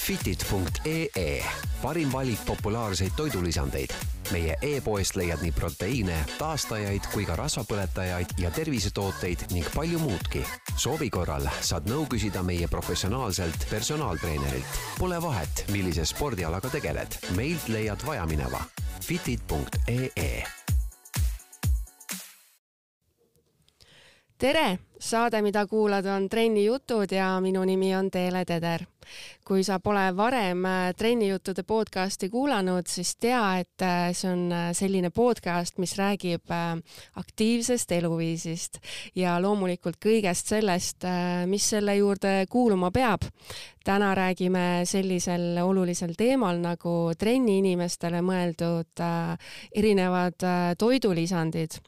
Fitid.ee, parim valik populaarseid toidulisandeid. meie e-poest leiad nii proteiine, taastajaid kui ka rasvapõletajaid ja tervisetooteid ning palju muudki. soovi korral saad nõu küsida meie professionaalselt personaaltreenerilt. Pole vahet, millise spordialaga tegeled, meilt leiad vajamineva. Fitid.ee tere, saade, mida kuulad, on Trenni jutud ja minu nimi on Teele Teder. Kui sa pole varem äh, Trenni juttude podcasti kuulanud, siis tea, et äh, see on äh, selline podcast, mis räägib aktiivsest eluviisist ja loomulikult kõigest sellest, mis selle juurde kuuluma peab. Täna räägime sellisel olulisel teemal nagu trenni inimestele mõeldud erinevad toidulisandid.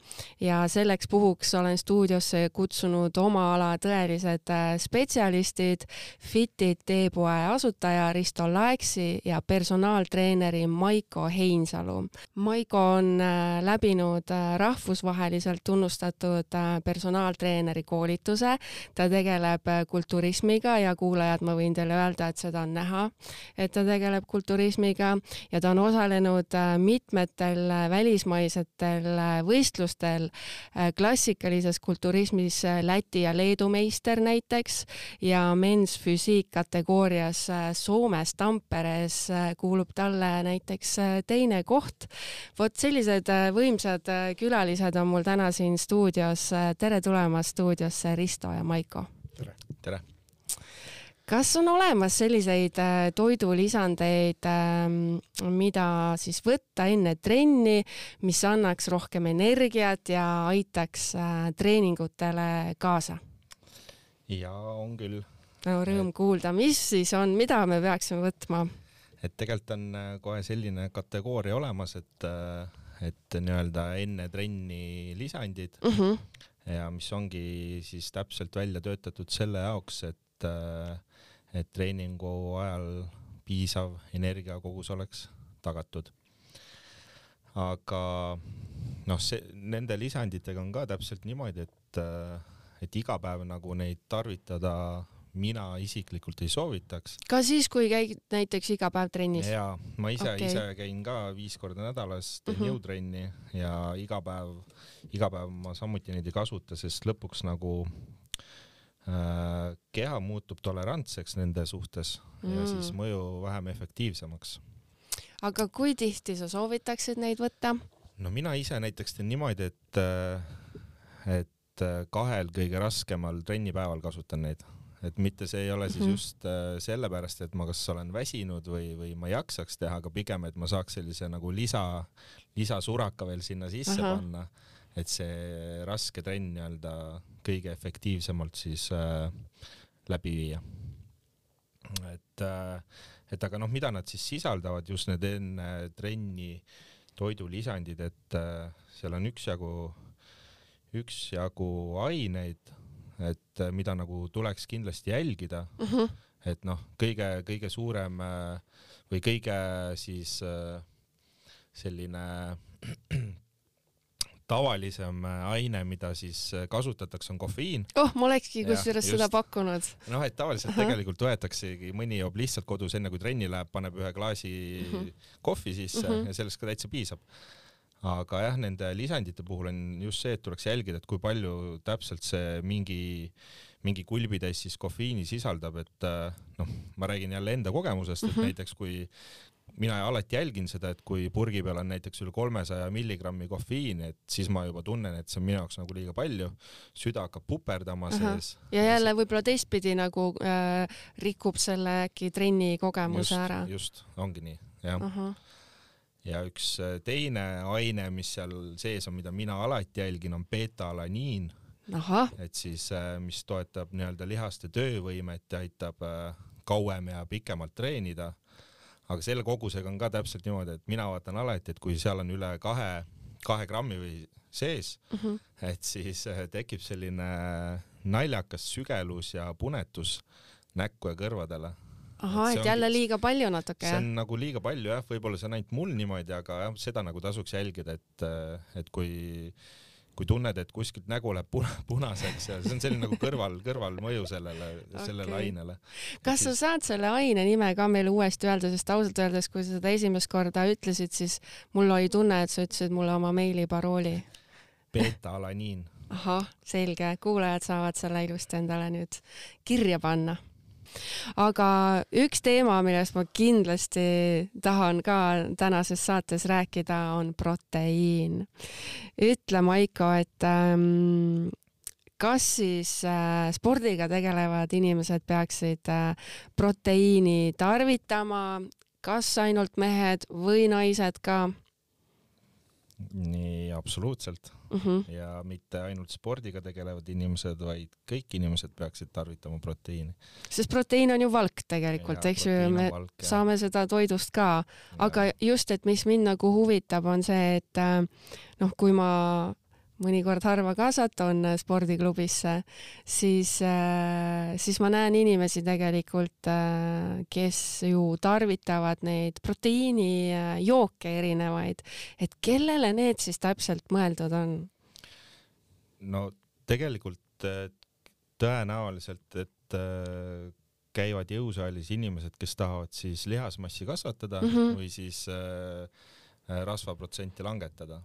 Ja selleks puhuks olen stuudiosse kutsunud oma ala tõelised spetsialistid, Fitit teepoe asutaja Risto Laeksi ja personaaltreeneri Maiko Heinsalu. Maiko on äh, läbinud äh, rahvusvaheliselt tunnustatud äh, personaaltreeneri koolituse, ta tegeleb kulturismiga ja kuulajad, ma võin teile öelda, et seda on näha, et ta tegeleb kulturismiga ja ta on osalenud mitmetel välismaisetel võistlustel klassikalises kulturismis Läti ja Leedu meister näiteks ja men's füüsiik kategoorias Soomes Tamperes kuulub talle näiteks teine koht. vot sellised võimsad külalised on mul täna siin stuudios. tere tulemast stuudiosse, Risto ja Maiko. tere. tere kas on olemas selliseid äh, toidulisandeid, ähm, mida siis võtta enne trenni, mis annaks rohkem energiat ja aitaks äh, treeningutele kaasa? jaa, on küll. No rõõm et... kuulda, mis siis on, mida me peaksime võtma? et tegelikult on äh, kohe selline kategooria olemas, et, et nii-öelda enne trenni lisandid mhm. -huh. ja mis ongi siis täpselt välja töötatud selle jaoks, et et treeningu ajal piisav energiakogus oleks tagatud. aga noh, see, nende lisanditega on ka täpselt niimoodi, et, et iga päev nagu neid tarvitada mina isiklikult ei soovitaks. ka siis, kui käid näiteks iga päev trennis? jaa, ma ise okay., ise käin ka viis korda nädalas, teen mhm. -huh. jõutrenni ja iga päev, iga päev ma samuti neid ei kasuta, sest lõpuks nagu Äh, keha muutub tolerantseks nende suhtes mm. ja siis mõju vähem efektiivsemaks. aga kui tihti sa soovitaksid neid võtta? no mina ise näiteks teen niimoodi, et, äh, et äh, kahel kõige raskemal trennipäeval kasutan neid, et mitte see ei ole siis -hmm. just sellepärast, et ma kas olen väsinud või, või ma jaksaks teha, aga pigem, et ma saaks sellise nagu lisa, lisasuraka veel sinna sisse Aha. panna et see raske trenn nii-öelda kõige efektiivsemalt siis äh, läbi viia. et äh,, et aga noh, mida nad siis sisaldavad, just need enne trenni toidulisandid, et äh, seal on üksjagu, üksjagu aineid, et äh, mida nagu tuleks kindlasti jälgida. Mhm. -huh. et noh, kõige-kõige suurem äh, või kõige siis äh, selline tavalisem aine, mida siis kasutatakse, on kofeiin. oh, ma olekski kusjuures seda pakkunud. noh, et tavaliselt Aha. tegelikult võetaksegi, mõni joob lihtsalt kodus enne kui trenni läheb, paneb ühe klaasi mhm. -huh. kohvi sisse mhm. -huh. ja sellest ka täitsa piisab. Aga jah, nende lisandite puhul on just see, et tuleks jälgida, et kui palju täpselt see mingi mingi kulbitäis siis kofeiini sisaldab, et äh, noh, ma räägin jälle enda kogemusest, et mm -hmm. näiteks kui mina alati jälgin seda, et kui purgi peal on näiteks üle kolmesaja milligrammi kofeiini, et siis ma juba tunnen, et see on minu jaoks nagu liiga palju, süda hakkab puperdama -huh. sees. ja jälle võib-olla teistpidi nagu äh, rikub selle äkki trenni kogemuse just, ära. just, ongi nii, jah. Ja üks äh, teine aine, mis seal sees on, mida mina alati jälgin, on beeta-alaniin. et siis, äh, mis toetab nii-öelda lihaste töövõimet ja aitab äh, kauem ja pikemalt treenida aga selle kogusega on ka täpselt niimoodi, et mina vaatan alati, et kui seal on üle kahe, kahe grammi või sees mm, -hmm. et siis tekib selline naljakas sügelus ja punetus näkku ja kõrvadele. Ahah, et, jälle liiga palju natuke, jah? see on nagu liiga palju jah, võib-olla see on ainult mul niimoodi, aga jah, seda nagu tasuks jälgida, et, äh, et kui kui tunned, et kuskilt nägu läheb puna, punaseks ja see on selline nagu kõrval, kõrvalmõju sellele okay., sellele ainele. kas sa saad selle aine nime ka meile uuesti öelda, sest ausalt öeldes, kui sa seda esimest korda ütlesid, siis mul oli tunne, et sa ütlesid mulle oma meiliparooli. beeta-alaniin. ahah, selge, kuulajad saavad selle ilusti endale nüüd kirja panna aga üks teema, millest ma kindlasti tahan ka tänases saates rääkida, on proteiin. ütle, Maiko, et ähm, kas siis äh, spordiga tegelevad inimesed peaksid äh, proteiini tarvitama, kas ainult mehed või naised ka? Nii, absoluutselt mm. -hmm. ja mitte ainult spordiga tegelevad inimesed, vaid kõik inimesed peaksid tarvitama proteiini. sest proteiin on ju valk tegelikult, eks ju, me valk, saame seda toidust ka, aga just, et mis mind nagu huvitab, on see, et äh, noh, kui ma mõnikord harva kasvatan spordiklubisse, siis, äh, siis ma näen inimesi tegelikult, äh, kes ju tarvitavad neid proteiinijooke erinevaid, et kellele need siis täpselt mõeldud on? no tegelikult äh, tõenäoliselt, et käivad jõusaalis inimesed, kes tahavad siis lihasmassi kasvatada mm -hmm. või siis rasvaprotsenti langetada,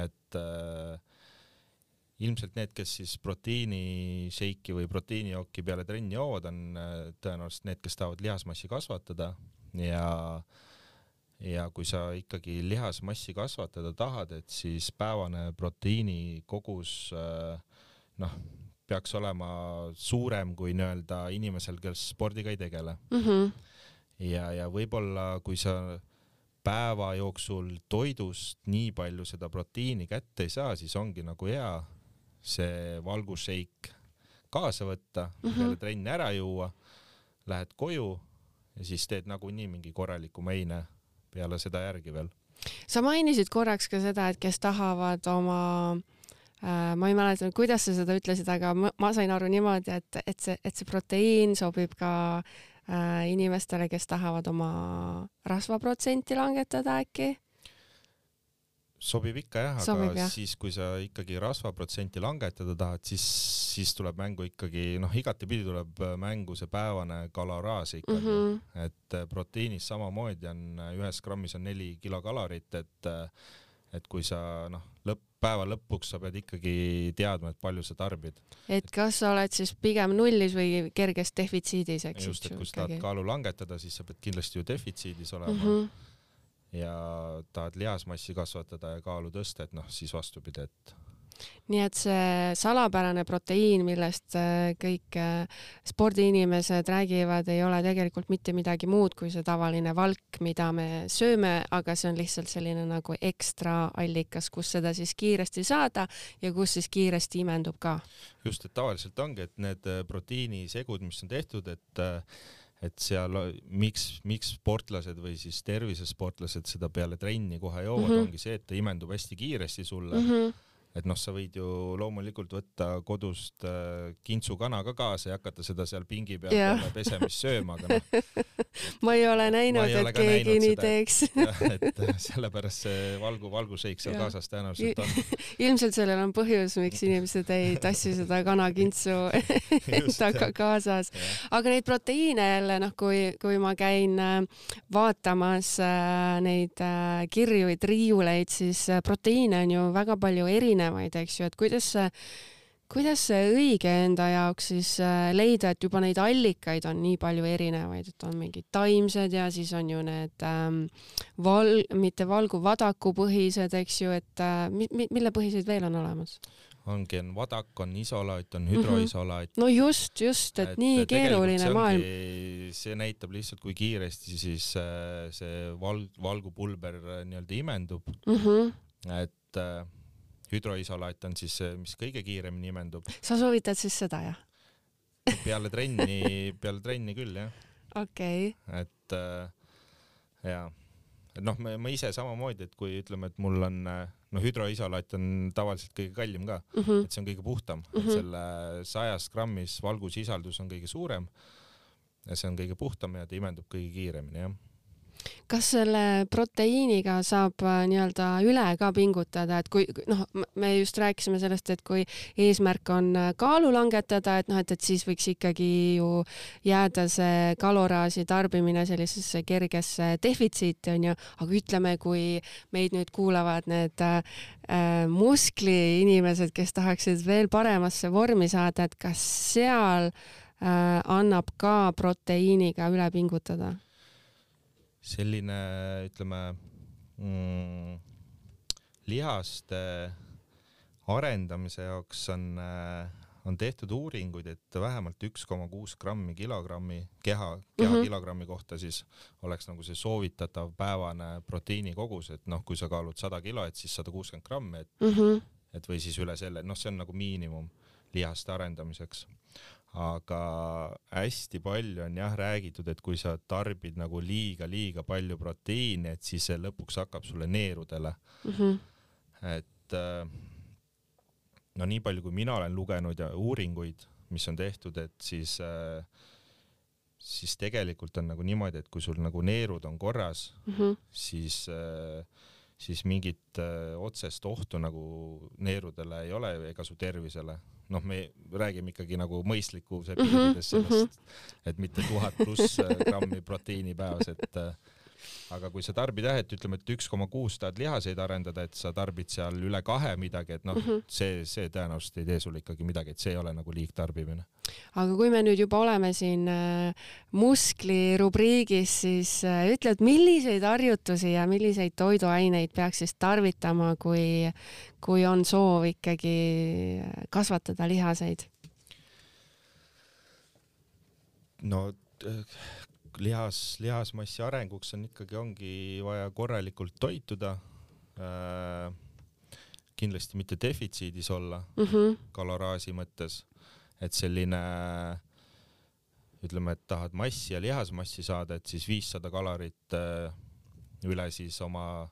et äh, ilmselt need, kes siis proteiinišeiki või proteiinijooki peale trenni joovad, on äh, tõenäoliselt need, kes tahavad lihasmassi kasvatada ja ja kui sa ikkagi lihasmassi kasvatada tahad, et siis päevane proteiini kogus äh, noh, peaks olema suurem kui nii-öelda inimesel, kes spordiga ei tegele mm. -hmm. ja, ja võib-olla kui sa päeva jooksul toidust nii palju seda proteiini kätte ei saa, siis ongi nagu hea see valgusšeik kaasa võtta mm, -hmm. peale trenni ära juua, lähed koju ja siis teed nagunii mingi korraliku meine peale seda järgi veel. sa mainisid korraks ka seda, et kes tahavad oma äh, ma ei mäleta, kuidas sa seda ütlesid, aga ma, ma sain aru niimoodi, et, et see, et see proteiin sobib ka äh, inimestele, kes tahavad oma rasvaprotsenti langetada äkki sobib ikka jah, aga sobib, jah. siis, kui sa ikkagi rasvaprotsenti langetada tahad, siis, siis tuleb mängu ikkagi noh, igatepidi tuleb mängu see päevane kaloraaž ikkagi mm, -hmm. et äh, proteiinis samamoodi on äh, ühes grammis on neli kilokalorit, et äh, et kui sa noh, lõpp, päeva lõpuks sa pead ikkagi teadma, et palju sa tarbid. et kas sa oled siis pigem nullis või kerges defitsiidis, eks. just, et kui sa tahad kaalu langetada, siis sa pead kindlasti ju defitsiidis olema mm. -hmm ja tahad lihasmassi kasvatada ja kaalu tõsta, et noh, siis vastupidi, et nii et see salapärane proteiin, millest äh, kõik äh, spordiinimesed räägivad, ei ole tegelikult mitte midagi muud kui see tavaline valk, mida me sööme, aga see on lihtsalt selline nagu ekstra allikas, kus seda siis kiiresti saada ja kus siis kiiresti imendub ka. just, et tavaliselt ongi, et need äh, proteiinisegud, mis on tehtud, et et seal, miks, miks sportlased või siis tervisesportlased seda peale trenni kohe joovad mm, -hmm. ongi see, et ta imendub hästi kiiresti sulle mm. -hmm et noh, sa võid ju loomulikult võtta kodust äh, kintsukana ka kaasa ja hakata seda seal pingi peal peale pesemist sööma, aga noh. ma ei ole näinud, et keegi nii teeks. et sellepärast see valgu, valguseik seal ja. kaasas tõenäoliselt on. ilmselt sellel on põhjus, miks inimesed ei tassi seda kanakintsu endaga kaasas. aga neid proteiine jälle noh, kui, kui ma käin äh, vaatamas äh, neid äh, kirjuid, riiuleid, siis äh, proteiine on ju väga palju erinevaid erinevaid, eks ju, et kuidas see, kuidas see õige enda jaoks siis äh, leida, et juba neid allikaid on nii palju erinevaid, et on mingid taimsed ja siis on ju need ähm, val-, mitte valgu, vadakupõhised, eks ju, et äh, mi-, mille põhiseid veel on olemas? ongi, on vadak, on isolaat, on hüdroisolaat mm. -hmm. no just, just, et nii keeruline maailm. see näitab lihtsalt, kui kiiresti siis äh, see val-, valgupulber nii-öelda imendub mm. -hmm. et äh, hüdroisolaat on siis see, mis kõige kiiremini imendub. sa soovitad siis seda, jah? peale trenni, peale trenni küll, jah. okei okay.. et äh, jaa, noh, ma ise samamoodi, et kui ütleme, et mul on noh, hüdroisolaat on tavaliselt kõige kallim ka mm, -hmm. et see on kõige puhtam mm, -hmm. selle sajas grammis valgusisaldus on kõige suurem ja see on kõige puhtam ja ta imendub kõige kiiremini, jah kas selle proteiiniga saab äh, nii-öelda üle ka pingutada, et kui noh, me just rääkisime sellest, et kui eesmärk on äh, kaalu langetada, et noh, et, et siis võiks ikkagi ju jääda see kaloraaži tarbimine sellisesse kergesse defitsiiti onju, aga ütleme, kui meid nüüd kuulavad need äh, äh muskliinimesed, kes tahaksid veel paremasse vormi saada, et kas seal äh, annab ka proteiiniga üle pingutada? Selline, ütleme mm, lihaste arendamise jaoks on, äh, on tehtud uuringuid, et vähemalt üks koma kuus grammi kilogrammi keha, keha mm -hmm. kilogrammi kohta siis oleks nagu see soovitatav päevane proteiinikogus, et noh, kui sa kaalud sada kilo, et siis sada kuuskümmend grammi, et mm, -hmm. et või siis üle selle, noh, see on nagu miinimum lihaste arendamiseks aga hästi palju on jah räägitud, et kui sa tarbid nagu liiga-liiga palju proteiini, et siis see lõpuks hakkab sulle neerudele mm. -hmm. et äh, no nii palju, kui mina olen lugenud ja uuringuid, mis on tehtud, et siis äh, siis tegelikult on nagu niimoodi, et kui sul nagu neerud on korras mm, -hmm. siis äh, siis mingit äh, otsest ohtu nagu neerudele ei ole ega su tervisele noh, me räägime ikkagi nagu mõistlikkuse mhm, piirides sellest mm, -hmm. et mitte tuhat pluss äh, grammi proteiini päevas, et äh, aga kui sa tarbid jah, et ütleme, et üks koma kuus tahad lihaseid arendada, et sa tarbid seal üle kahe midagi, et noh mm -hmm., see, see tõenäoliselt ei tee sulle ikkagi midagi, et see ei ole nagu liigtarbimine. aga kui me nüüd juba oleme siin äh, muskli rubriigis, siis äh, ütle, et milliseid harjutusi ja milliseid toiduaineid peaks siis tarvitama, kui, kui on soov ikkagi kasvatada lihaseid? no lihas, lihasmassi arenguks on ikkagi, ongi vaja korralikult toituda äh,. kindlasti mitte defitsiidis olla mm -hmm. kaloraaži mõttes, et selline ütleme, et tahad massi ja lihasmassi saada, et siis viissada kalorit äh, üle siis oma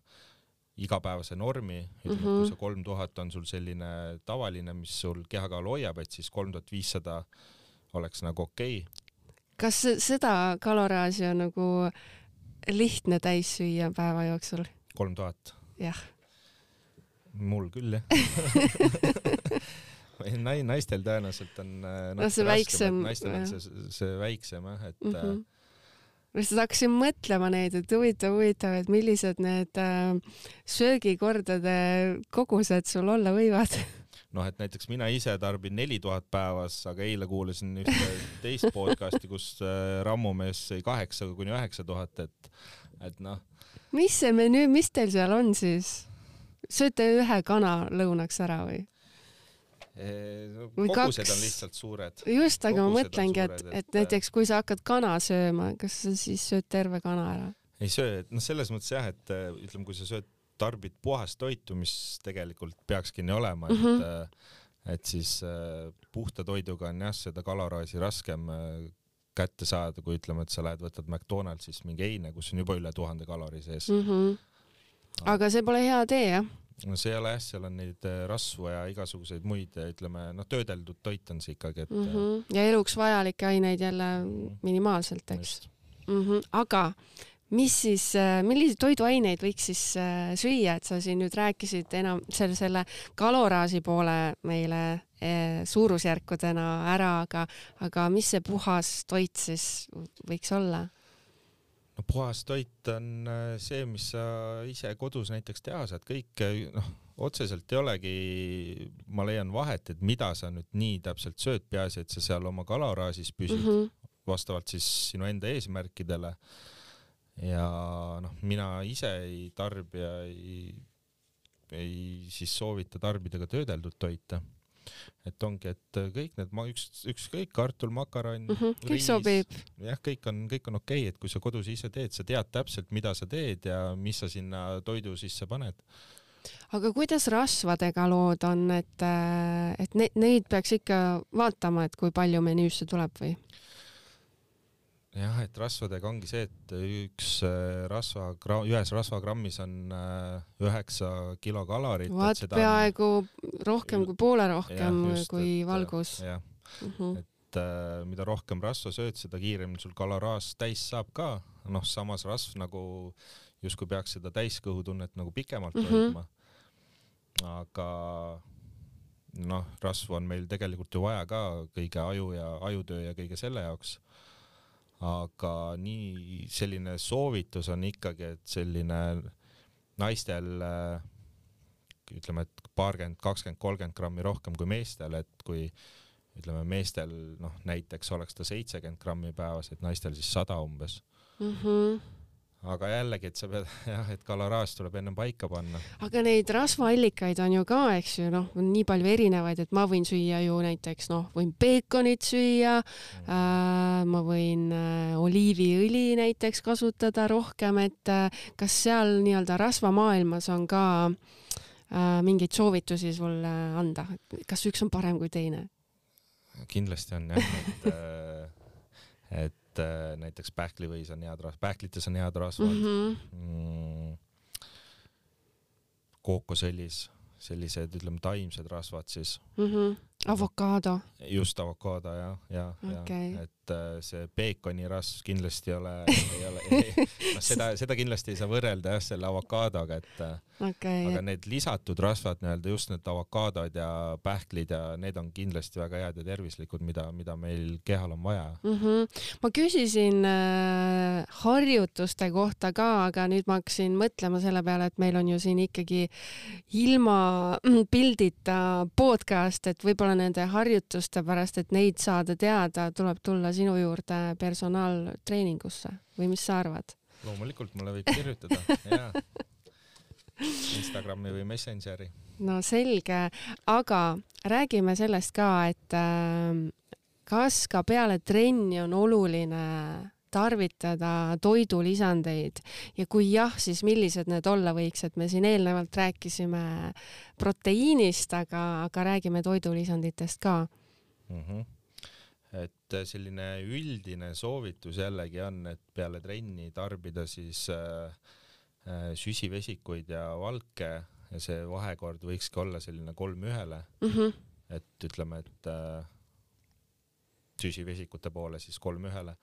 igapäevase normi, ütleme mm, -hmm. kui see kolm tuhat on sul selline tavaline, mis sul kehakaalu hoiab, et siis kolm tuhat viissada oleks nagu okei okay kas seda kaloraaži on nagu lihtne täis süüa päeva jooksul? kolm tuhat? jah. mul küll jah Nai-, naistel tõenäoliselt on äh, no see väiksem. naistel on see, see väiksem jah, et mm. -hmm ma lihtsalt hakkasin mõtlema neid, et huvitav, huvitav, et millised need äh, söögikordade kogused sul olla võivad noh, et näiteks mina ise tarbin neli tuhat päevas, aga eile kuulasin ühte teist podcast'i, kus äh, rammumees sõi kaheksa kuni üheksa tuhat, et, et noh. mis see menüü, mis teil seal on siis? sööte ühe kana lõunaks ära või? Kogused on lihtsalt suured. just, aga kogused ma mõtlengi, et, et, et näiteks kui sa hakkad kana sööma, kas sa siis sööd terve kana ära? ei söö, et noh, selles mõttes jah, et äh, ütleme, kui sa sööd tarbid puhast toitu, mis tegelikult peakski nii olema, et mm -hmm. et siis äh, puhta toiduga on jah, seda kaloraaži raskem äh, kätte saada, kui ütleme, et sa lähed, võtad McDonaldsist mingi eine, kus on juba üle tuhande kalori sees mm. -hmm. aga see pole hea tee, jah? no see ei ole jah, seal on neid rasvu ja igasuguseid muid, ütleme, noh, töödeldud toit on see ikkagi, et mm. -hmm. ja eluks vajalikke aineid jälle minimaalselt, eks. Mm -hmm. aga mis siis, äh, milliseid toiduaineid võiks siis äh, süüa, et sa siin nüüd rääkisid enam selle, selle kaloraaži poole meile äh, suurusjärkudena ära, aga, aga mis see puhas toit siis võiks olla? no puhas toit on see, mis sa ise kodus näiteks teha saad, kõik noh, otseselt ei olegi, ma leian vahet, et mida sa nüüd nii täpselt sööd, peaasi, et sa seal oma kaloraažis püsid mm -hmm. vastavalt siis sinu enda eesmärkidele ja noh, mina ise ei tarbi ja ei, ei siis soovita tarbida ka töödeldud toite. et ongi, et kõik need, ma üks, ükskõik kartul, makaronn mm, -hmm, kõik sobib. jah, kõik on, kõik on okei okay,, et kui sa kodus ise teed, sa tead täpselt, mida sa teed ja mis sa sinna toidu sisse paned aga kuidas rasvadega lood on, et, et neid, neid peaks ikka vaatama, et kui palju menüüsse tuleb või? Jah, et rasvadega ongi see, et üks äh, rasva, ühes rasvagrammis on äh, üheksa kilokalorit. vaat peaaegu on... rohkem kui poole rohkem ja, just, kui et, valgus. jah mm -hmm., et et äh, mida rohkem rasva sööd, seda kiiremini sul kaloraaž täis saab ka, noh, samas rasv nagu justkui peaks seda täiskõhutunnet nagu pikemalt mm -hmm. hoidma. aga noh, rasvu on meil tegelikult ju vaja ka kõige aju ja ajutöö ja kõige selle jaoks. Aga nii selline soovitus on ikkagi, et selline naistel äh, ütleme, et paarkümmend, kakskümmend, kolmkümmend grammi rohkem kui meestel, et kui ütleme, meestel noh, näiteks oleks ta seitsekümmend grammi päevas, et naistel siis sada umbes mm. -hmm aga jällegi, et sa pead jah, et kaloraaž tuleb enne paika panna. aga neid rasvaallikaid on ju ka, eks ju, noh, on nii palju erinevaid, et ma võin süüa ju näiteks noh, võin peekonit süüa mm., äh, ma võin äh, oliiviõli näiteks kasutada rohkem, et äh, kas seal nii-öelda rasvamaailmas on ka äh, mingeid soovitusi sulle anda, kas üks on parem kui teine? kindlasti on jah, et äh, et et äh, näiteks pähklivõis on head rasvad, pähklites on head rasvad mm. -hmm. Mm, kookosõlis, sellised, ütleme, taimsed rasvad siis mm. -hmm. Avokaado. just avokaado jah, ja, ja, okay. ja, et äh, see peekoni rasv kindlasti ei ole, ei ole, noh, seda, seda kindlasti ei saa võrrelda jah, selle avokaadoga, et äh, okay. aga need lisatud rasvad nii-öelda just need avokaadod ja pähklid ja need on kindlasti väga head ja tervislikud, mida, mida meil kehal on vaja mm. -hmm. ma küsisin äh, harjutuste kohta ka, aga nüüd ma hakkasin mõtlema selle peale, et meil on ju siin ikkagi ilma pildita podcast, et võib-olla nende harjutuste pärast, et neid saada teada, tuleb tulla sinu juurde personaaltreeningusse või mis sa arvad? loomulikult mulle võib kirjutada, jaa Instagrami või Messengeri. no selge, aga räägime sellest ka, et äh, kas ka peale trenni on oluline tarvitada toidulisandeid ja kui jah, siis millised need olla võiks, et me siin eelnevalt rääkisime proteiinist, aga, aga räägime toidulisanditest ka mm. -hmm et selline üldine soovitus jällegi on, et peale trenni tarbida siis äh, Äh, süsivesikuid ja valke ja see vahekord võikski olla selline kolm ühele mm. -hmm. et ütleme, et äh, süsivesikute poole siis kolm ühele,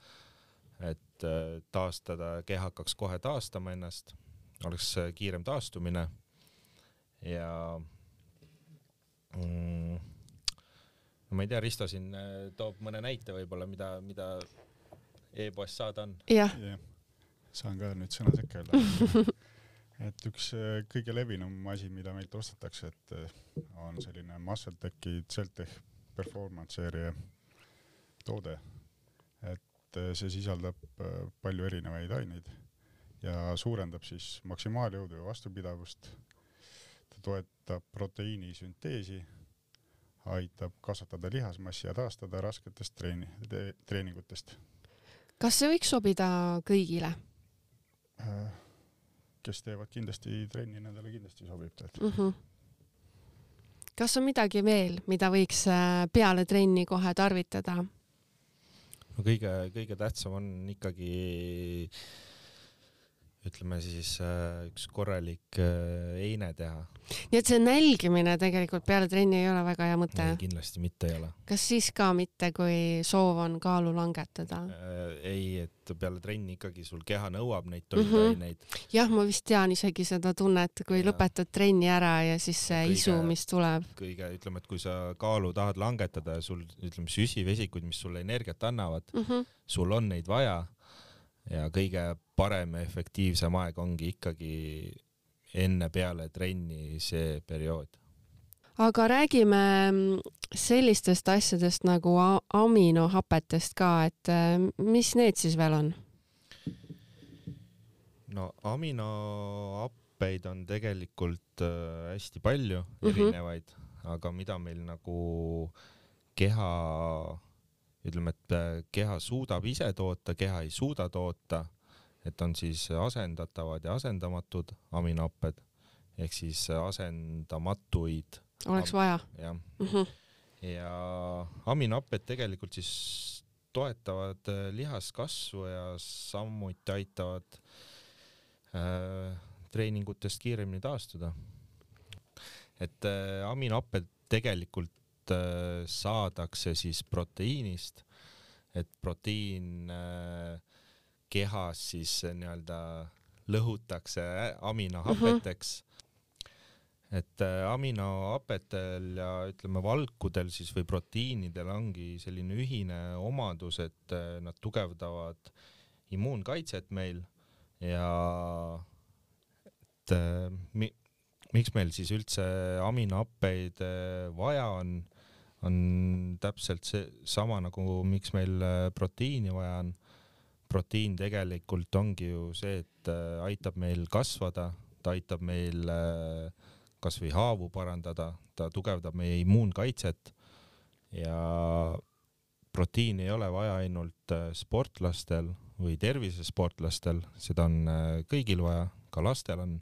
et äh, taastada, keha hakkaks kohe taastama ennast, oleks äh, kiirem taastumine ja mm, ma ei tea, Risto siin äh, toob mõne näite võib-olla, mida, mida e-poest saada on. jah yeah saan ka nüüd sõna sekka öelda et üks kõige levinum asi, mida meilt ostetakse, et on selline Muscletechi Celtech Performance seeria toode. Et äh, see sisaldab palju erinevaid aineid ja suurendab siis maksimaaljõudu ja vastupidavust. ta toetab proteiini sünteesi, aitab kasvatada lihasmassi ja taastada rasketest treeni-, treeningutest. kas see võiks sobida kõigile? Äh, kes teevad kindlasti trenni, nendele kindlasti sobib tead mm. -hmm. kas on midagi veel, mida võiks äh, peale trenni kohe tarvitada? No kõige, kõige tähtsam on ikkagi ütleme siis äh, üks korralik äh, eine teha. nii et see nälgimine tegelikult peale trenni ei ole väga hea mõte? kindlasti mitte ei ole. kas siis ka mitte, kui soov on kaalu langetada äh,? ei, et peale trenni ikkagi sul keha nõuab neid toiduaineid mm. -hmm. jah, ma vist tean isegi seda tunnet, kui ja. lõpetad trenni ära ja siis see kõige, isu, mis tuleb. kõige, ütleme, et kui sa kaalu tahad langetada ja sul, ütleme, süsivesikuid, mis sulle energiat annavad mm, -hmm. sul on neid vaja ja kõige parem ja efektiivsem aeg ongi ikkagi enne-peale trenni see periood. aga räägime sellistest asjadest nagu aminohapetest ka, et äh, mis need siis veel on? no aminohappeid on tegelikult äh, hästi palju mm -hmm. erinevaid, aga mida meil nagu keha ütleme, et äh, keha suudab ise toota, keha ei suuda toota, et on siis asendatavad ja asendamatud aminohapped ehk siis asendamatuid. oleks vaja. jah mm. -hmm. ja aminohapped tegelikult siis toetavad äh, lihaskasvu ja samuti aitavad äh, treeningutest kiiremini taastuda. et äh, aminohapped tegelikult Äh, saadakse siis proteiinist et proteiin äh, kehas siis äh, nii-öelda lõhutakse aminohapeteks mm. -hmm. et äh, aminohapetel ja ütleme valkudel siis või proteiinidel ongi selline ühine omadus, et nad tugevdavad immuunkaitset meil ja et mi, miks meil siis üldse aminohappeid vaja on, on täpselt see sama nagu miks meil äh, proteiini vaja on proteiin tegelikult ongi ju see, et äh, aitab meil kasvada, ta aitab meil äh, kasvõi haavu parandada, ta tugevdab meie immuunkaitset ja proteiini ei ole vaja ainult sportlastel või tervisesportlastel, seda on kõigil vaja, ka lastel on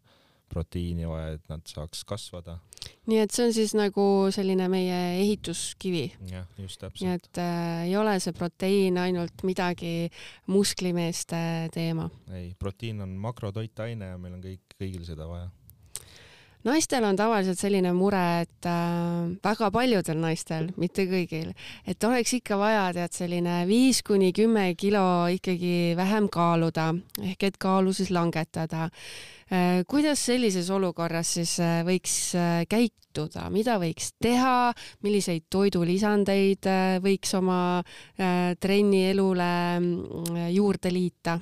proteiini vaja, et nad saaks kasvada. Nii et see on siis nagu selline meie ehituskivi? jah, just täpselt. nii et äh, ei ole see proteiin ainult midagi musklimeeste teema? ei, proteiin on makrotoitaine ja meil on kõik, kõigil seda vaja naistel on tavaliselt selline mure, et äh, väga paljudel naistel, mitte kõigil, et oleks ikka vaja, tead, selline viis kuni kümme kilo ikkagi vähem kaaluda ehk et kaalu siis langetada äh,. kuidas sellises olukorras siis äh, võiks äh, käituda, mida võiks teha, milliseid toidulisandeid äh, võiks oma äh, trennielule äh, juurde liita?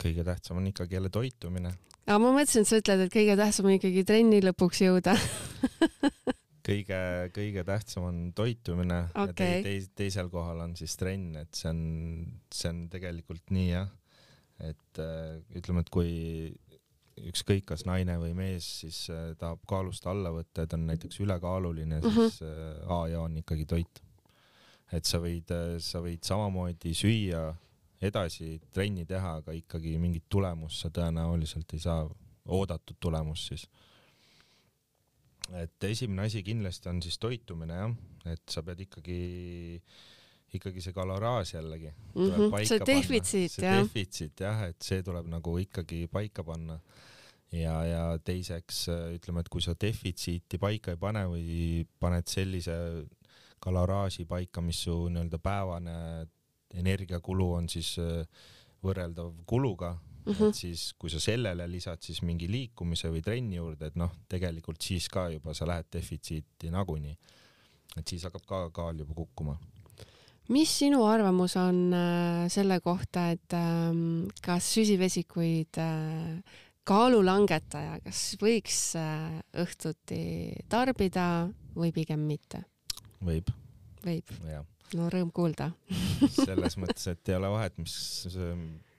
kõige tähtsam on ikkagi jälle toitumine aga ma mõtlesin, et sa ütled, et kõige tähtsam on ikkagi trenni lõpuks jõuda kõige, kõige tähtsam on toitumine okay. ja te, te, teisel kohal on siis trenn, et see on, see on tegelikult nii jah. et äh, ütleme, et kui ükskõik kas naine või mees siis äh, tahab kaalust alla võtta, et on näiteks ülekaaluline, Mhm. siis äh, A ja on ikkagi toit. et sa võid, sa võid samamoodi süüa edasi trenni teha, aga ikkagi mingit tulemust sa tõenäoliselt ei saa, oodatud tulemust siis. et esimene asi kindlasti on siis toitumine jah, et sa pead ikkagi, ikkagi see kaloraaž jällegi mm. -hmm. see defitsiit see jah. defitsiit jah, et see tuleb nagu ikkagi paika panna. ja, ja teiseks ütleme, et kui sa defitsiiti paika ei pane või paned sellise kaloraaži paika, mis su nii-öelda päevane energiakulu on siis äh, võrreldav kuluga mm, -hmm. et siis kui sa sellele lisad siis mingi liikumise või trenni juurde, et noh, tegelikult siis ka juba sa lähed defitsiiti nagunii. et siis hakkab ka kaal juba kukkuma. mis sinu arvamus on äh, selle kohta, et ähm, kas süsivesikuid äh, kaalulangetaja, kas võiks õhtuti tarbida või pigem mitte? võib. võib? jah no rõõm kuulda selles mõttes, et ei ole vahet, mis,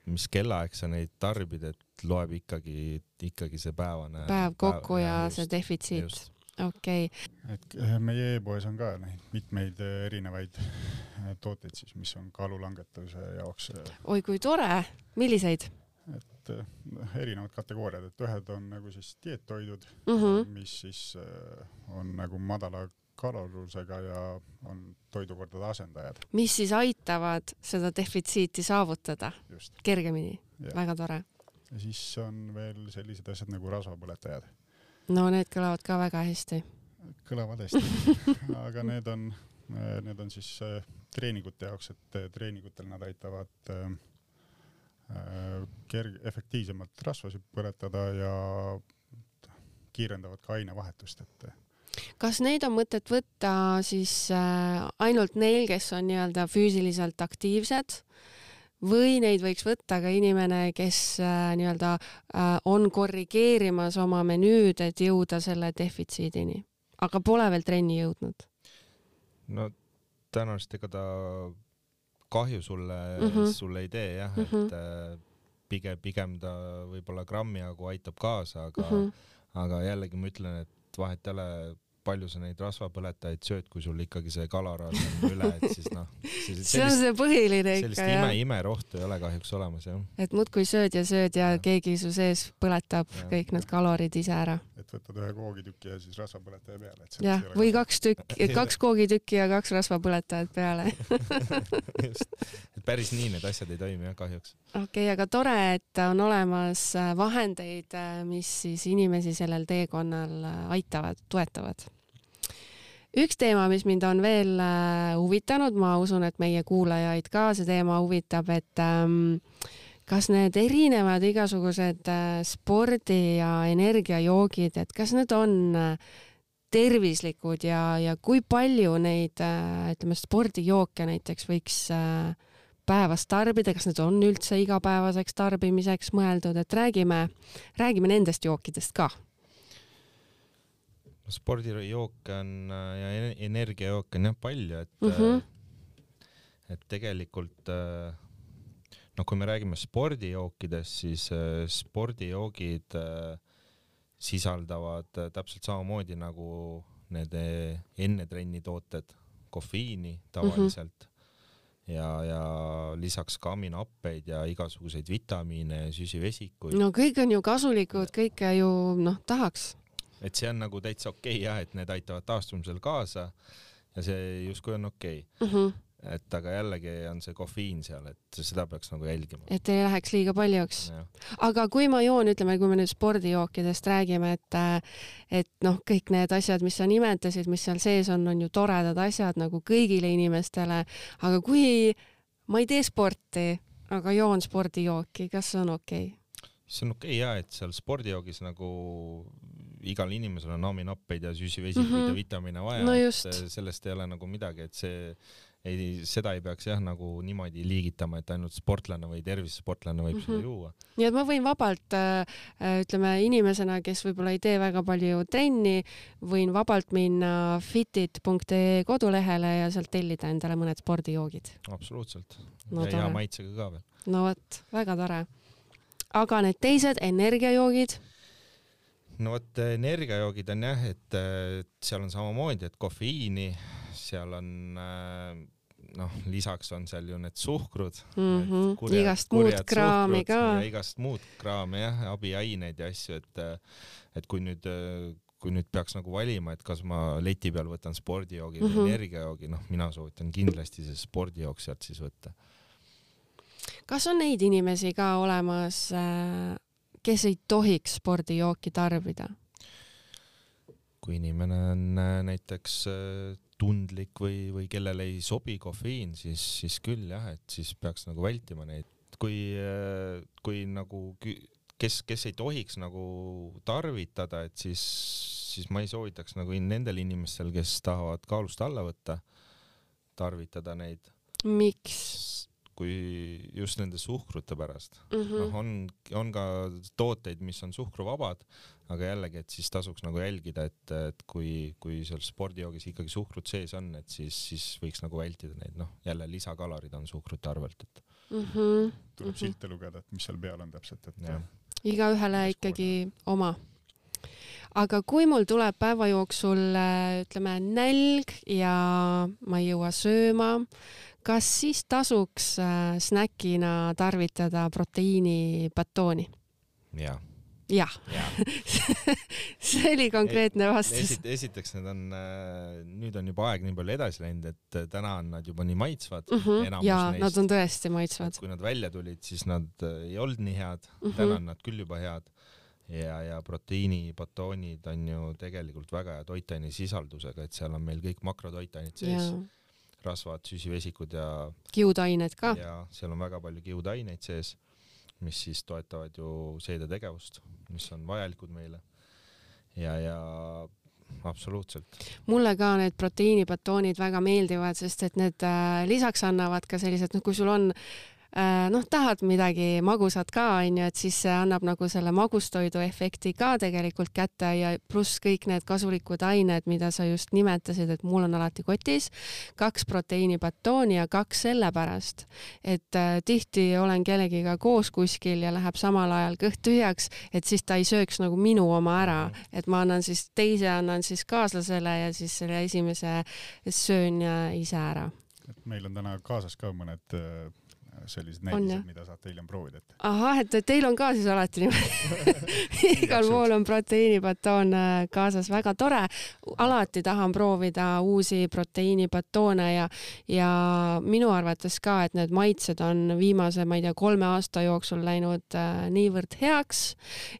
mis kellaaeg sa neid tarbid, et loeb ikkagi, ikkagi see päevane. päev kokku päev, ja just, see defitsiit. okei okay.. et meie e-poes on ka neid mitmeid eh, erinevaid eh, tooteid siis, mis on kaalulangetuse jaoks. oi kui tore, milliseid? et noh, erinevad kategooriad, et ühed on nagu siis dieettoidud mm, -hmm. mis siis on nagu madala kalorsusega ja on toidukordade asendajad. mis siis aitavad seda defitsiiti saavutada Just. kergemini, väga tore. ja siis on veel sellised asjad nagu rasvapõletajad. no need kõlavad ka väga hästi. kõlavad hästi aga need on, need on siis äh, treeningute jaoks, et äh, treeningutel nad aitavad äh, kerg-, efektiivsemalt rasvasid põletada ja kiirendavad ka ainevahetust, et kas neid on mõtet võtta siis äh, ainult neil, kes on nii-öelda füüsiliselt aktiivsed või neid võiks võtta ka inimene, kes äh, nii-öelda äh, on korrigeerimas oma menüüd, et jõuda selle defitsiidini, aga pole veel trenni jõudnud? no tõenäoliselt ega ta kahju sulle mm, -hmm. sulle ei tee jah mm, -hmm. et äh, pigem, pigem ta võib-olla grammi jagu aitab kaasa, aga mm, -hmm. aga jällegi ma ütlen, et vahet ei ole palju sa neid rasvapõletajaid sööd, kui sul ikkagi see kaloraaž on üle, et siis noh. see on see põhiline ikka sellist ime, imerohtu ei ole kahjuks olemas jah. et muudkui sööd ja sööd ja, ja. keegi su sees põletab ja. kõik need kalorid ise ära. et võtad ühe koogitüki ja siis rasvapõletaja peale. jah, või kaks tükki, kaks koogitükki ja kaks rasvapõletajat peale just, et päris nii need asjad ei toimi jah, kahjuks. okei okay,, aga tore, et on olemas äh, vahendeid, äh, mis siis inimesi sellel teekonnal äh, aitavad, toetavad üks teema, mis mind on veel äh, huvitanud, ma usun, et meie kuulajaid ka see teema huvitab, et ähm, kas need erinevad igasugused äh, spordi ja energiajoogid, et kas need on äh, tervislikud ja, ja kui palju neid ütleme spordijooke näiteks võiks päevas tarbida, kas need on üldse igapäevaseks tarbimiseks mõeldud, et räägime, räägime nendest jookidest ka spordijooke on äh, ja energiajooke on jah palju, et mm. -hmm. et tegelikult noh, kui me räägime spordijookidest, siis spordijoogid sisaldavad täpselt samamoodi nagu need enne trenni tooted kofeiini tavaliselt mm -hmm. ja, ja lisaks ka aminohappeid ja igasuguseid vitamiine ja süsivesikuid no kõik on ju kasulikud, kõike ju noh, tahaks et see on nagu täitsa okei okay, jah, et need aitavad taastumisel kaasa ja see justkui on okei okay. mm. -hmm. et aga jällegi on see kofeiin seal, et seda peaks nagu jälgima. et ei läheks liiga paljuks. aga kui ma joon, ütleme, kui me nüüd spordijookidest räägime, et et noh, kõik need asjad, mis sa nimetasid, mis seal sees on, on ju toredad asjad nagu kõigile inimestele, aga kui ma ei tee sporti, aga joon spordijooki, kas see on okei okay?? see on okei okay, ja, et seal spordijoogis nagu igal inimesel on aminohappeid ja süsivesikuid mm -hmm. ja vitamiine vaja no, et sellest ei ole nagu midagi, et see ei, seda ei peaks jah, nagu niimoodi liigitama, et ainult sportlane või tervisesportlane võib mm -hmm. seda juua. nii et ma võin vabalt äh, ütleme inimesena, kes võib-olla ei tee väga palju trenni, võin vabalt minna fitit.ee kodulehele ja sealt tellida endale mõned spordijoogid. absoluutselt no,. ja hea maitsega ka veel. no vot, väga tore. aga need teised energiajoogid no vot energiajoogid on jah, et seal on samamoodi, et kofeiini, seal on noh, lisaks on seal ju need suhkrud mm, -hmm. kurjad, igast muud kraami ka. igast muud kraami jah, abiaineid ja asju, et et kui nüüd kui nüüd peaks nagu valima, et kas ma leti peal võtan spordijoogi või mm -hmm. energiajoogi, noh, mina soovitan kindlasti see spordijook sealt siis võtta. kas on neid inimesi ka olemas äh kes ei tohiks spordijooki tarbida? kui inimene on äh, näiteks äh, tundlik või, või kellele ei sobi kofeiin, siis, siis küll jah, et siis peaks nagu vältima neid. kui, äh, kui nagu kes, kes ei tohiks nagu tarvitada, et siis, siis ma ei soovitaks nagu nendel inimestel, kes tahavad kaalust alla võtta, tarvitada neid. miks? Kui just nende suhkrute pärast mm. -hmm. noh, on, on ka tooteid, mis on suhkruvabad, aga jällegi, et siis tasuks nagu jälgida, et, et kui, kui seal spordijoogis ikkagi suhkrut sees on, et siis, siis võiks nagu vältida neid, noh, jälle lisakalorid on suhkrute arvelt, et mm. -hmm. tuleb mm -hmm. silte lugeda, et mis seal peal on täpselt, et. igaühele ikkagi oma aga kui mul tuleb päeva jooksul ütleme nälg ja ma ei jõua sööma, kas siis tasuks äh, snäkina tarvitada proteiinibatooni? jah jah ja. see oli konkreetne vastus Esit,. esiteks need on, äh, nüüd on juba aeg nii palju edasi läinud, et äh, täna on nad juba nii maitsvad mm. -hmm. ja neist. nad on tõesti maitsvad. kui nad välja tulid, siis nad ei olnud nii head mm, -hmm. täna on nad küll juba head. Ja, ja proteiinibatoonid on ju tegelikult väga hea toitainesisaldusega, et seal on meil kõik makrotoitained sees rasvad, süsivesikud ja kiudained ka. ja seal on väga palju kiudaineid sees, mis siis toetavad ju seedetegevust, mis on vajalikud meile. ja, ja absoluutselt. mulle ka need proteiinibatoonid väga meeldivad, sest et need äh, lisaks annavad ka sellised, noh, kui sul on Äh, noh, tahad midagi magusat ka, onju, et siis see annab nagu selle magustoidu efekti ka tegelikult kätte ja pluss kõik need kasulikud ained, mida sa just nimetasid, et mul on alati kotis kaks proteiinibatooni ja kaks sellepärast, et äh, tihti olen kellegiga koos kuskil ja läheb samal ajal kõht tühjaks, et siis ta ei sööks nagu minu oma ära, et ma annan siis teise, annan siis kaaslasele ja siis selle esimese söön ise ära. Meil on täna kaasas ka mõned äh, sellised näidised, mida saate hiljem proovida, et. ahah, et teil on ka siis alati niimoodi igal pool on proteiinibatoon äh, kaasas, väga tore. alati tahan proovida uusi proteiinibatoone ja, ja minu arvates ka, et need maitsed on viimase, ma ei tea, kolme aasta jooksul läinud äh, niivõrd heaks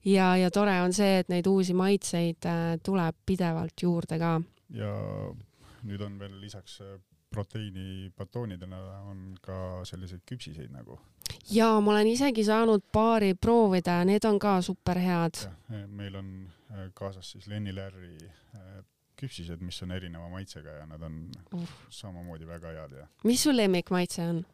ja, ja tore on see, et neid uusi maitseid äh, tuleb pidevalt juurde ka. ja nüüd on veel lisaks äh, proteiinibatoonidele on ka selliseid küpsiseid nagu. ja ma olen isegi saanud paari proovida, need on ka super head. meil on äh, kaasas siis Lenny Larry äh, küpsised, mis on erineva maitsega ja nad on uh. samamoodi väga head ja. mis su lemmikmaitse on?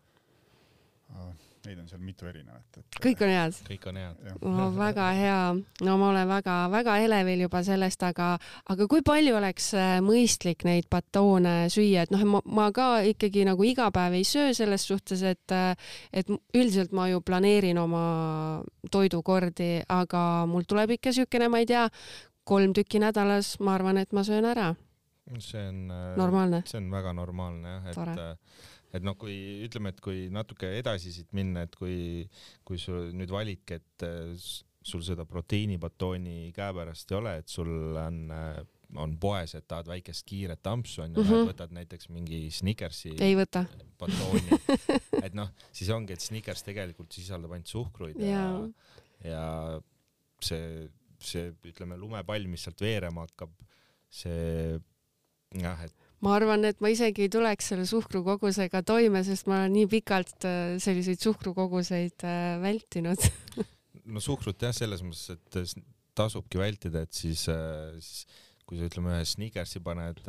Neid on seal mitu erinevat et.... kõik on head? kõik on head. no väga hea, no ma olen väga-väga elevil juba sellest, aga, aga kui palju oleks äh, mõistlik neid batoone süüa, et noh, ma, ma ka ikkagi nagu iga päev ei söö selles suhtes, et, äh, et üldiselt ma ju planeerin oma toidukordi, aga mul tuleb ikka siukene, ma ei tea, kolm tükki nädalas, ma arvan, et ma söön ära. see on äh, normaalne. see on väga normaalne jah, et Tore et noh, kui ütleme, et kui natuke edasi siit minna, et kui, kui sul nüüd valik, et äh, sul seda proteiinibatooni käepärast ei ole, et sul on, äh, on poes, et tahad väikest kiiret ampsu onju mm, -hmm. võtad näiteks mingi Snickersi ei võta. batooni, et noh, siis ongi, et Snickers tegelikult sisaldab ainult suhkruid ja, ja, ja see, see ütleme lumepall, mis sealt veerema hakkab, see jah, et ma arvan, et ma isegi ei tuleks selle suhkrukogusega toime, sest ma olen nii pikalt äh, selliseid suhkrukoguseid äh, vältinud no suhkrut jah, selles mõttes, et tasubki vältida, et siis, äh, siis kui sa ütleme ühe Snickersi paned,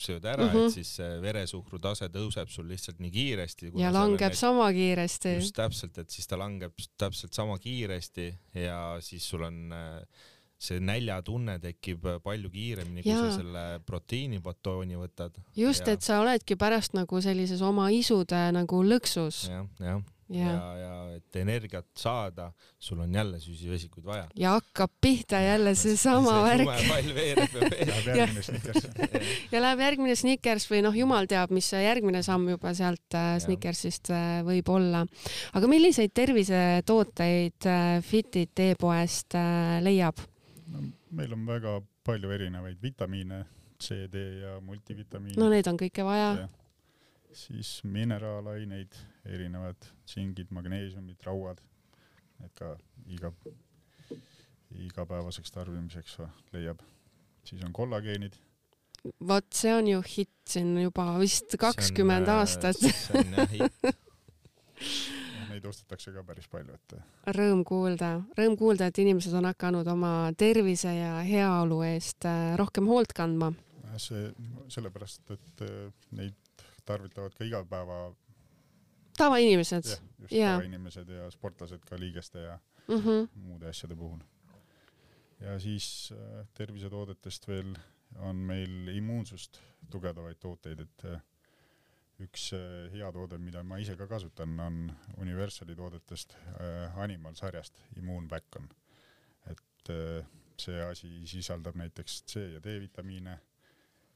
sööd ära mm, -hmm. et mhm. siis veresuhkru tase tõuseb sul lihtsalt nii kiiresti. ja langeb need, sama kiiresti. just täpselt, et siis ta langeb täpselt sama kiiresti ja siis sul on äh, see näljatunne tekib palju kiiremini, kui sa selle proteiinibatooni võtad. just, et sa oledki pärast nagu sellises oma isude nagu lõksus ja,. jah, jah ja, ja, ja et energiat saada, sul on jälle süsivesikuid vaja. ja hakkab pihta jälle seesama see värk. lumepall veereb ja veereb. Läheb järgmine Snickers ja läheb järgmine Snickers või noh, jumal teab, mis see järgmine samm juba sealt äh, Snickersist äh, võib olla. aga milliseid tervisetooteid äh, Fitit e-poest äh, leiab? No meil on väga palju erinevaid vitamiine, C, D ja multivitamiine. no neid on kõike vaja. siis mineraalaineid, erinevad tsingid, magneesiumid, rauad, need ka iga, igapäevaseks tarbimiseks leiab. siis on kollageenid. vot see on ju hitt siin juba vist kakskümmend äh, aastat. see on jah hitt neid ostetakse ka päris palju, et. Rõõm kuulda, rõõm kuulda, et inimesed on hakanud oma tervise ja heaolu eest äh, rohkem hoolt kandma. see sellepärast, et äh, neid tarvitavad ka igapäeva. tavainimesed. just ja. tavainimesed ja sportlased ka liigeste ja mm -hmm. muude asjade puhul. ja siis äh, tervisetoodetest veel on meil immuunsust tugevdavaid tooteid, et üks äh, hea toode, mida ma ise ka kasutan, on Universali toodetest äh, Animal sarjast Immuunback-on. et äh, see asi sisaldab näiteks C ja D-vitamiine,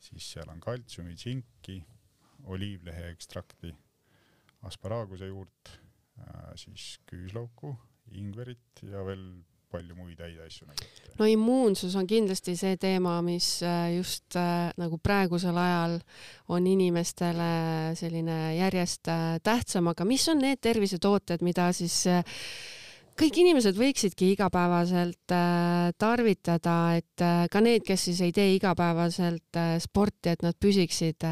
siis seal on kaltsiumi, tsinki, oliivlehe ekstrakti, asparaaguse juurt, siis küüslauku, ingverit ja veel palju muid häid asju nagu. no immuunsus on kindlasti see teema, mis äh, just äh, nagu praegusel ajal on inimestele selline järjest äh, tähtsam, aga mis on need tervisetooted, mida siis kõik inimesed võiksidki igapäevaselt äh, tarvitada, et äh, ka need, kes siis ei tee igapäevaselt äh, sporti, et nad püsiksid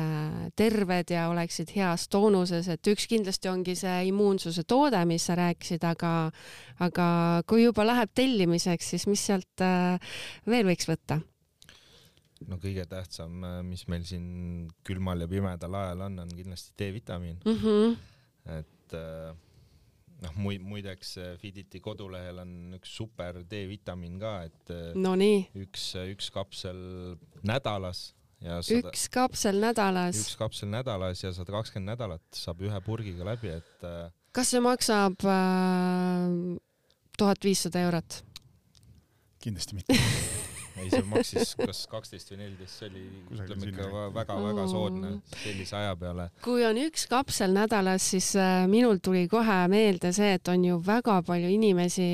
terved ja oleksid heas toonuses, et üks kindlasti ongi see immuunsuse toode, mis sa rääkisid, aga, aga kui juba läheb tellimiseks, siis mis sealt veel võiks võtta? no kõige tähtsam, äh, mis meil siin külmal ja pimedal ajal on, on kindlasti D-vitamiin mm. -hmm. et äh, noh, muid, muideks äh, Fiditi kodulehel on üks super D-vitamiin ka, et äh, no üks, äh, üks kapsel nädalas ja sada, üks kapsel nädalas. üks kapsel nädalas ja sada kakskümmend nädalat saab ühe purgiga läbi, et. kas see maksab tuhat viissada eurot? kindlasti mitte ei, see maksis kas kaksteist või neliteist, see oli ütleme ikka väga-väga soodne sellise aja peale. kui on üks kapsel nädalas, siis äh, minul tuli kohe meelde see, et on ju väga palju inimesi,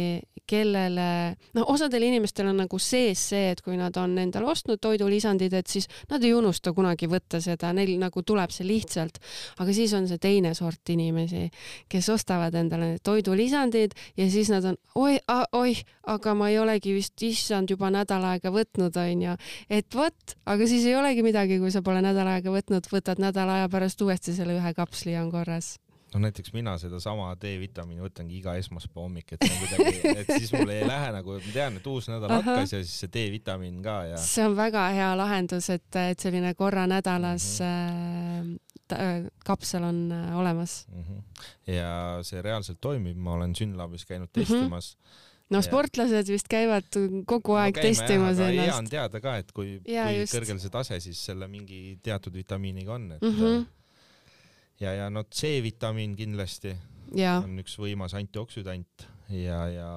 kellele, noh, osadel inimestel on nagu sees see, et kui nad on endale ostnud toidulisandid, et siis nad ei unusta kunagi võtta seda, neil nagu tuleb see lihtsalt. aga siis on see teine sort inimesi, kes ostavad endale need toidulisandid ja siis nad on oi, oih, aga ma ei olegi vist issand juba nädal aega võtnud, onju. et vot, aga siis ei olegi midagi, kui sa pole nädal aega võtnud, võtad nädala aja pärast uuesti selle ühe kapsli ja on korras no näiteks mina sedasama D-vitamiini võtangi iga esmaspäeva hommik, et kuidagi, et siis mul ei lähe nagu, ma tean, et uus nädal hakkas ja siis see D-vitamiin ka ja. see on väga hea lahendus, et, et selline korra nädalas mm -hmm. äh, kapsel on äh, olemas mm. -hmm. ja see reaalselt toimib, ma olen Synlabis käinud mhm. testimas mm. -hmm no sportlased vist käivad kogu aeg no, testimas jah, ennast. hea on teada ka, et kui, kui just. kõrgel see tase siis selle mingi teatud vitamiiniga on, et mm -hmm ja, ja no C-vitamiin kindlasti ja. on üks võimas antioksüdant ja, ja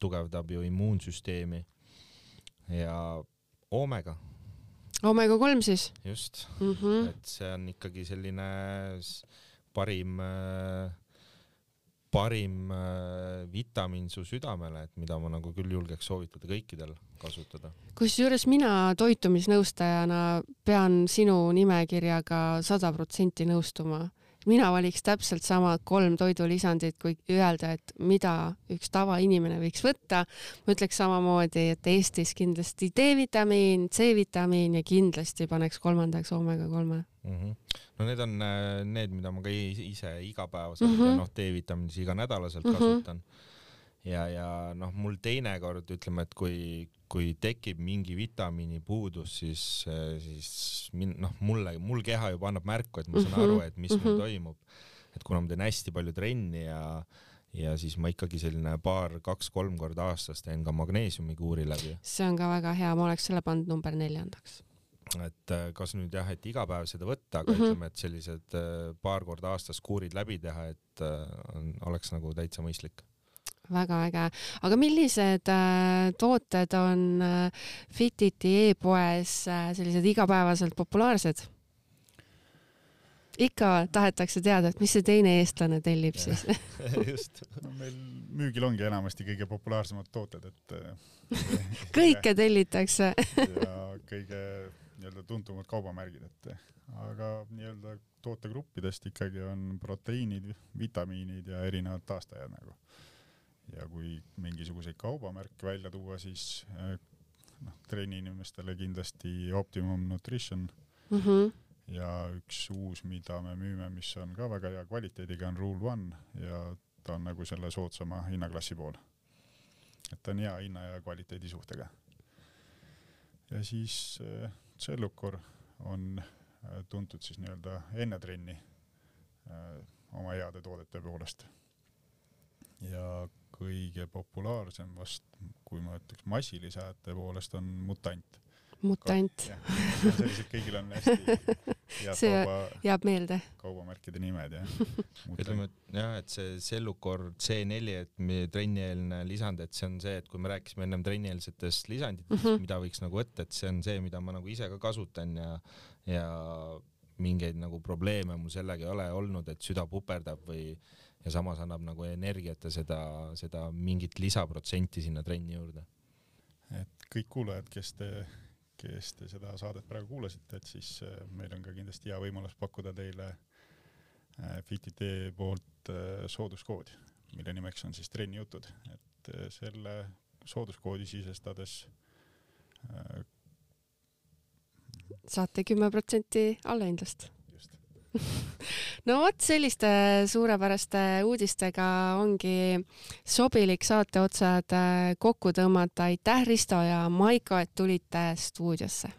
tugevdab ju immuunsüsteemi ja oomega. oomega kolm siis? just mm, -hmm. et see on ikkagi selline parim parim vitamiin su südamele, et mida ma nagu küll julgeks soovitada kõikidel kasutada. kusjuures mina toitumisnõustajana pean sinu nimekirjaga sada protsenti nõustuma mina valiks täpselt samad kolm toidulisandit, kui öelda, et mida üks tavainimene võiks võtta. ma ütleks samamoodi, et Eestis kindlasti D-vitamiin, C-vitamiin ja kindlasti paneks kolmandaks oomega kolme mm. -hmm. no need on äh, need, mida ma ka ise igapäevaselt mm -hmm. ja noh, D-vitamiini iganädalaselt mm -hmm. kasutan ja, ja noh, mul teinekord ütleme, et kui, kui tekib mingi vitamiini puudus, siis, siis min-, noh, mulle, mul keha juba annab märku, et ma saan aru, et mis mm -hmm. mul toimub. et kuna ma teen hästi palju trenni ja, ja siis ma ikkagi selline paar, kaks-kolm korda aastas teen ka magneesiumikuuri läbi. see on ka väga hea, ma oleks selle pannud number neljandaks et äh, kas nüüd jah, et iga päev seda võtta, aga mm -hmm. ütleme, et sellised äh, paar korda aastas kuurid läbi teha, et äh, on, oleks nagu täitsa mõistlik väga äge, aga millised äh, tooted on äh, Fititi e-poes äh, sellised igapäevaselt populaarsed? ikka tahetakse teada, et mis see teine eestlane tellib siis. Just. No meil müügil ongi enamasti kõige populaarsemad tooted, et äh, kõike tellitakse. Ja kõige nii-öelda tuntumad kaubamärgid, et aga nii-öelda tootegruppidest ikkagi on proteiinid, vitamiinid ja erinevad taastajad nagu ja kui mingisuguseid kaubamärke välja tuua, siis äh, noh, treeniinimestele kindlasti Optimum Nutrition mm. -hmm. ja üks uus, mida me müüme, mis on ka väga hea kvaliteediga, on Rule One ja ta on nagu selle soodsama hinnaklassi pool. et ta on hea hinna ja kvaliteedi suhtega. ja siis äh, Cellucor on äh, tuntud siis nii-öelda enne trenni äh, oma heade toodete poolest. ja kõige populaarsem vast, kui ma ütleks massilise häälte poolest, on Mutant. mutant. sellised kõigil on hästi see kauba, jääb meelde. kaubamärkide nimed jah. ütleme, et jah, et see Cellucor C4, et meie trennieelne lisand, et see on see, et kui me rääkisime ennem trennieelsetest lisanditest mm, -hmm. mida võiks nagu võtta, et see on see, mida ma nagu ise ka kasutan ja, ja mingeid nagu probleeme mul sellega ei ole olnud, et süda puperdab või ja samas annab nagu energiat ja seda, seda mingit lisaprotsenti sinna trenni juurde. et kõik kuulajad, kes te, kes te seda saadet praegu kuulasite, et siis äh, meil on ka kindlasti hea võimalus pakkuda teile äh, Fitite poolt äh, sooduskoodi, mille nimeks on siis trennijutud, et selle sooduskoodi sisestades saate kümme protsenti allahindlust no vot, selliste suurepäraste uudistega ongi sobilik saate otsad äh, kokku tõmmata. aitäh, Risto ja Maiko, et tulite stuudiosse.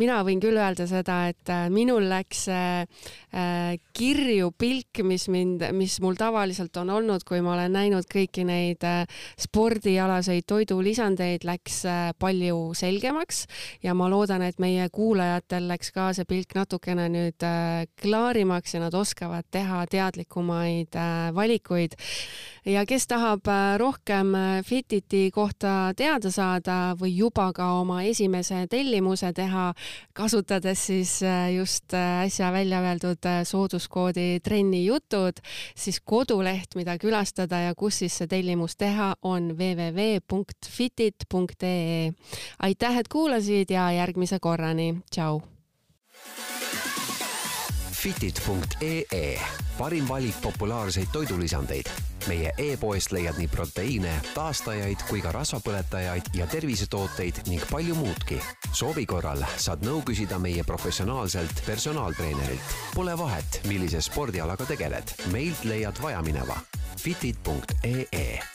Mina võin küll öelda seda, et äh, minul läks äh, äh, kirju pilk, mis mind, mis mul tavaliselt on olnud, kui ma olen näinud kõiki neid spordialaseid toidulisandeid, läks palju selgemaks. Ja ma loodan, et meie kuulajatel läks ka see pilk natukene nüüd klaarimaks ja nad oskavad teha teadlikumaid valikuid. ja kes tahab rohkem Fititi kohta teada saada või juba ka oma esimese tellimuse tellimuse teha, kasutades siis äh, just äsja välja öeldud sooduskoodi Trenni jutud, siis koduleht, mida külastada ja kus siis see tellimus teha, on www.fitit.ee. aitäh, et kuulasid ja järgmise korrani, tšau fitit.ee, parim valik populaarseid toidulisandeid. meie e-poest leiad nii proteiine, taastajaid kui ka rasvapõletajaid ja tervisetooteid ning palju muudki. soovi korral saad nõu küsida meie professionaalselt personaaltreenerilt. Pole vahet, millise spordialaga tegeled, meilt leiad vajamineva. fitit.ee